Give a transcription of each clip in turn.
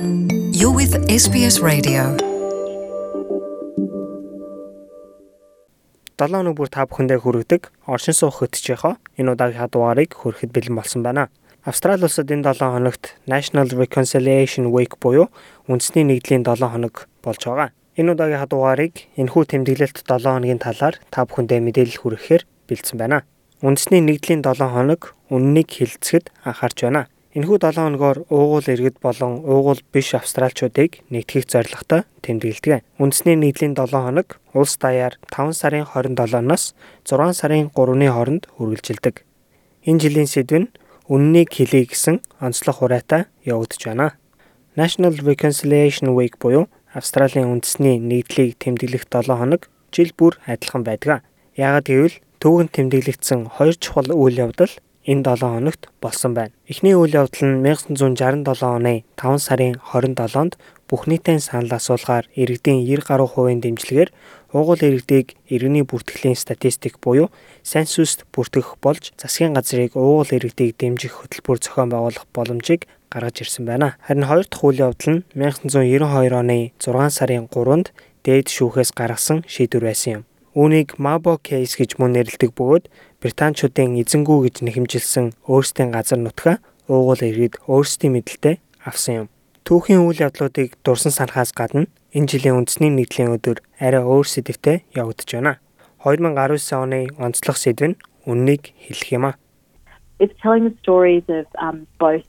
You're with SBS Radio. 7 өнөг бүр та бүхэндээ хүргэдэг оршин суух хөтжийнхөө энэ удаагийн дугаарыг хүрэхэд бэлэн болсон байна. Австрали улсад энэ 7 хоногт National Reconciliation Week буюу үндэсний нэгдлийн 7 хоног болж байгаа. Энэ удаагийн дугаарыг энэхүү тэмдэглэлт 7 хоногийн талаар та бүхэндээ мэдээлэл хүргэхээр бэлдсэн байна. Үндэсний нэгдлийн 7 хоног үннийг хилцэхэд анхаарч байна. Энэхүү 7 хоногоор уугуул иргэд болон уугуул биш австралчуудыг нэгтгэх зорилготой тэмдэглэдэг. Үндэсний нийтлийн 7 хоног улс даяар 5 сарын 27-наас 6 сарын 3-ны хооронд үргэлжилдэг. Энэ жилийн сэдв нь үннийг хэлье гэсэн онцлог хураатай явагдаж байна. National Reconciliation Week буюу Австралийн үндэсний нийтлийг тэмдэглэх 7 хоног жил бүр адилхан байдаг. Яагад гэвэл түүхэнд тэмдэглэгдсэн хоёр чухал үйл явдал энэ 7 хоногт болсон байна. Эхний үйл явдал нь 1967 оны 5 сарын 27-нд бүх нийтийн санал асуулгаар иргэдийн 90 гаруй хувийн дэмжлэгээр уугуул иргэдийг иргэний бүртгэлийн статистик буюу сенсуст бүртгэх болж засгийн газрыг уугуул иргэдийг дэмжих хөтөлбөр зохион байгуулах боломжийг гаргаж ирсэн байна. Харин хоёр дахь үйл явдал нь 1992 оны 6 сарын 3-нд дээд шүүхээс гаргасан шийдвэр байсан юм. Үүнийг Mabo case гэж мөн нэрлэдэг бөгөөд Британчуудын эзэнгүү гэж нэхэмжилсэн өөрсдийн газар нутгаа уугуул иргэд өөрсдийн мэдлэлтэй авсан юм. Түүхийн үйл явдлуудыг дурсан санахаас гадна энэ жилийн үндэсний нийтлийн өдөр арай өөр сэдвтэй явагдаж байна. 2019 оны онцлог сэдв нь үннийг хэлэх юм а. It's telling the stories of um both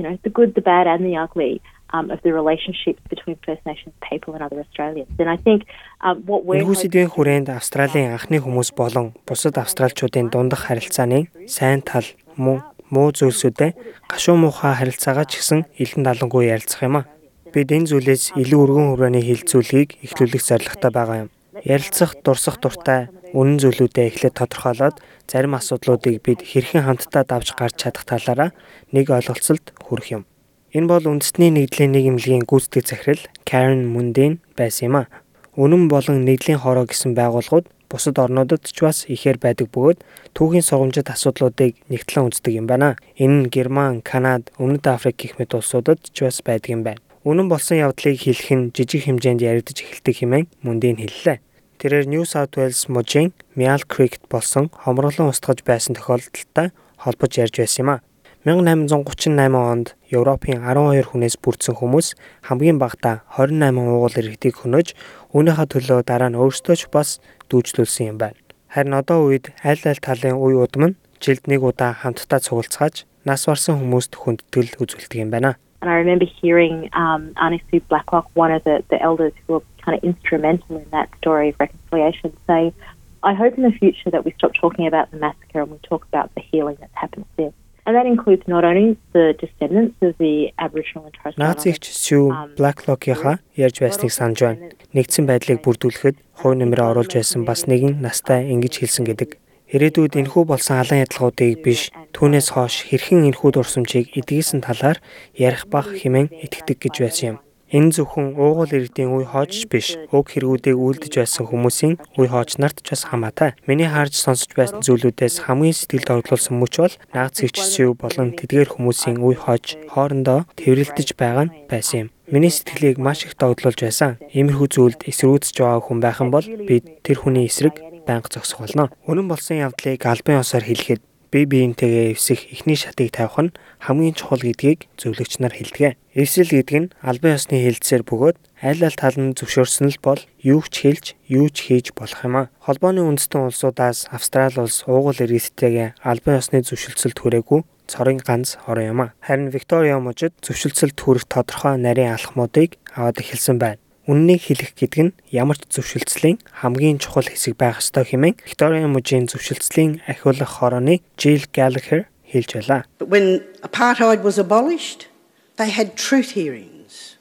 you know the good the bad and the ugly um, of the relationships between First Nations people and other Australians. And I think um, what we're Энэхүүсийн хүрээнд Австралийн анхны хүмүүс болон бусад австралчуудын дундах харилцааны сайн тал муу муу зүйлсүүдээ гашуун муухай харилцаагаа ч гэсэн илэн далангуй ярилцах юм а. Бид энэ зүйлээс илүү өргөн хүрээний хилцүүлгийг эхлүүлэх зорилготой байгаа юм. Ярилцах, дурсах дуртай үнэн зүйлүүдээ эхлээд тодорхойлоод зарим асуудлуудыг бид хэрхэн хамтдаа давж гарч чадах талаараа нэг ойлголцолд хүрэх юм. Энэ бол үндэсний нэгдлийн нийгэмлэгийн гүйцэтгэх захирал Karen Mundin байсан юм а. Үнэн болон нэгдлийн хороо гэсэн байгууллагууд бусад орнуудад ч бас ихээр байдаг бөгөөд түүхийн сургамжит асуудлуудыг нэгтлэн үздэг юм байна. Энэ нь Герман, Канад, Өмнөд Африк гэх мэт улсуудад ч бас байдаг юм байна. Үнэн болсон явдлыг хэлэх нь жижиг хэмжээнд яригдж эхэлдэг хэмээн Мундин хэллээ. Тэрээр New South Wales мужийн Miall Creek болсон хомроглон устгаж байсан тохиолдолтой холбож ярьж байсан юм а. 1838 онд Европын 12 хүнээс бүрдсэн хүмүүс хамгийн багадаа 28 уугуул иргэдийг хөнөөж үүнийхээ төлөө дараа нь өөрсдөө ч бас дүүжлүүлсэн юм байна. Харин одоо үед аль аль талын үе удам нь жилд нэг удаа хамтдаа цугалцгааж нас барсан хүмүүст хүндэтгэл үзүүлдэг юм байна. And I remember hearing um, Annie Sue Blacklock, one of the, the elders who were kind of instrumental in that story of reconciliation, say, I hope in the future that we stop talking about the massacre and we talk about the healing that's happened since. And that includes not only the descendants of the Aboriginal and Torres Strait Нацигч Sue Blacklock-ийнхаа ярьж байсныг санаж байна. Нэгдсэн байдлыг бүрдүүлэхэд хувь нэмрээ оруулж байсан бас нэгэн настай ингэж хэлсэн гэдэг. Ирээдүйд энэхүү болсон халан ядалгуудыг биш түүнээс хойш хэрхэн энэхүү дурсамжийг эдгээсэн талаар ярих бах хэмээн итгэдэг гэж байсан юм. Энэ зөвхөн уугуул иргэдийн үе хоочч биш, уг хэрэгүүдийг үлдэж байсан хүмүүсийн үе хоочч нарт ч бас хамаатай. Миний харж сонсож байсан зүйлүүдээс хамгийн сэтгэлд орлуулсан мөч бол наац хөвчсөв болон тэдгээр хүмүүсийн үе хоочч хоорондоо тэрвэрлдэж байгаа нь байсан юм. Миний сэтгэлийг маш их догдлуулж байсан. Иймэрхүү зүйлд эсрүүцэж байгаа хүн байх юм бол би тэр хүний эсрэг байнга зогсох болно. Үнэн болсон явдлыг албан ёсоор хэлэхэд бие биентэйгээ эвсэх эхний шатыг тавих нь хамгийн чухал гэдгийг зөвлөгч нар хэлдэг. Эвсэл гэдэг нь албан ёсны хэлэлцээр бөгөөд аль аль тал нь зөвшөөрсөн л бол юу ч хэлж, юу ч хийж болох юм а. Холбооны үндэстэн улсуудаас Австрали улс уугуул иргэдтэйгээ албан ёсны зөвшөлтсөлд хүрээгүй цорын ганц орон юм а. Харин Викториа мужид зөвшөлтсөлд хүрэх тодорхой нарийн алхмуудыг аваад эхэлсэн байна. Үннийг хэлэх гэдэг нь ямар ч зөвшөлтслийн хамгийн чухал хэсэг байх ёстой хэмээн Victoria мужийн зөвшөлтслийн ахиулах хорооны Jill Gallagher хэлж байлаа. When apartheid was abolished, they had truth hearings.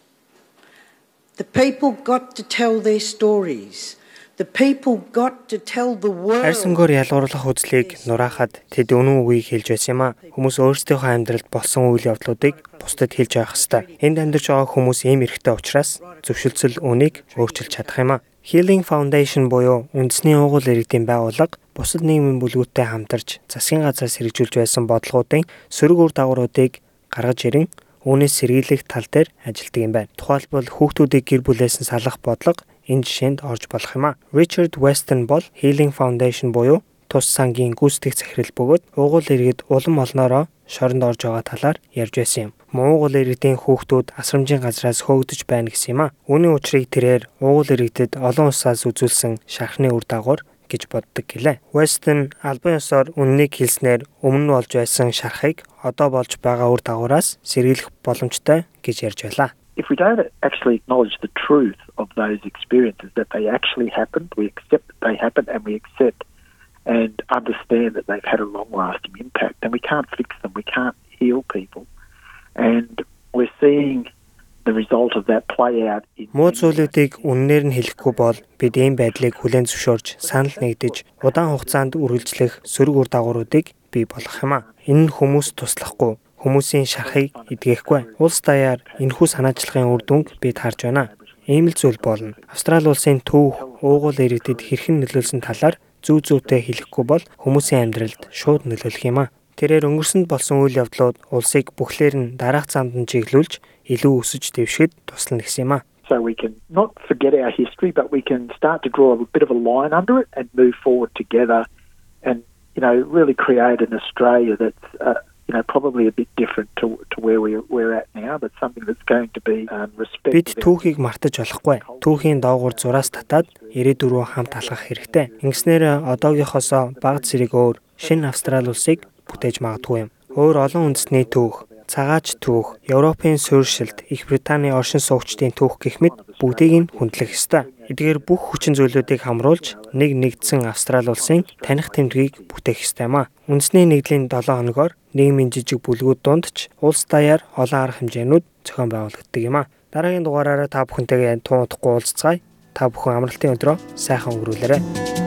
The people got to tell their stories. Хайрсангоор ялгуурлах үзлийг нураахад тэд үнэн үгийг хэлж байсан юм а. Хүмүүс өөрсдийнхөө амьдралд болсон үйл явдлуудыг бусдад хэлж явах ёстой. Энд амьдарч байгаа хүмүүс ийм эрхтэй учраас зөвшөлтсөл үнийг өөрчилж чадах юм а. Healing Foundation буюу үндэсний уугуул иргэдийн байгууллага бусад нийгмийн бүлгүүттэй хамтарч засгийн газраас хэрэгжүүлж байсан бодлогоодын сөрөг үр дагавруудыг гаргаж ирэн үүнээс сэргийлэх тал дээр ажилладаг юм байна. Тухайлбал хүүхдүүдийг гэр бүлээс нь салах бодлого энэ жишээнд орж болох юм а. Richard Weston бол Healing Foundation буюу тус сангийн гүйцэтгэх захирал бөгөөд уугуул иргэд улам олноороо шоронд орж байгаа талаар ярьж байсан юм. Муугуул иргэдийн хүүхдүүд асрамжийн газраас хөөгдөж байна гэсэн юм а. Үүний учрыг тэрээр уугуул иргэдэд олон улсаас үзүүлсэн шархны үр дагавар гэж боддог гэлээ. Weston албан ёсоор үннийг хэлснээр өмнө болж байсан шархыг одоо болж байгаа үр дагавараас сэргийлэх боломжтой гэж ярьж байлаа. If we don't actually acknowledge the truth of those experiences that they actually happened, we accept that they happened and we accept and understand that they've had a long lasting impact. And we can't fix them, we can't heal people. And we're seeing the result of that play out in Муу зүйлүүдийг үннээр нь хэлэхгүй бол бид ийм байдлыг хүлээн зөвшөөрж санал нэгдэж удаан хугацаанд үргэлжлэх сөрөг үр дагавруудыг бий болгох юм а. Энэ нь хүмүүс туслахгүй хүмүүсийн шархыг эдгэхгүй. Улс даяар энэхүү санаачлагын үр дүнг бид харж байна. Ийм л зүйл болно. Австрали улсын төв уугуул иргэдэд хэрхэн нөлөөлсөн талаар зүү зүүтэй хэлэхгүй бол хүмүүсийн амьдралд шууд нөлөөлөх юм а. Тэрээр өнгөрсөнд болсон үйл явдлууд улсыг бүхлээр нь дараах замд нь чиглүүлж илүү өсөж дэвшгэд туслана гэсэн юм а. So we can not forget our history, but we can start to draw a bit of a line under it and move forward together, and you know really create an Australia that's uh, you know probably a bit different to to where we we're at now, but something that's going to be um, respected. Бид түүхийг мартаж болохгүй. Түүхийн доогуур зураас татаад ирээдүрөө хамт алхах хэрэгтэй. Ингэснээр одоогийнхоосоо баг зэрэг өөр шинэ Австрали улсыг бүтээж магадгүй юм. Өөр олон үндэсний түүх, цагаач түүх, Европын суурьшилт, Их Британий оршин суугчдын түүх гэх мэт бүгдийг нь хүндлэх ёстой. Эдгээр бүх хүчин зүйлүүдийг хамруулж нэг нэгдсэн Австрали улсын таних тэмдгийг бүтээх ёстой юм а. Үндэсний нэгдлийн 7 хоногоор нийгмийн жижиг бүлгүүд дунд ч улс даяар олон арга хэмжээнүүд зохион байгуулагддаг юм а. Дараагийн дугаараараа та бүхэнтэйгээ тун удахгүй уулзцгаая. Та бүхэн амралтын өдрөө сайхан өнгөрүүлээрэй.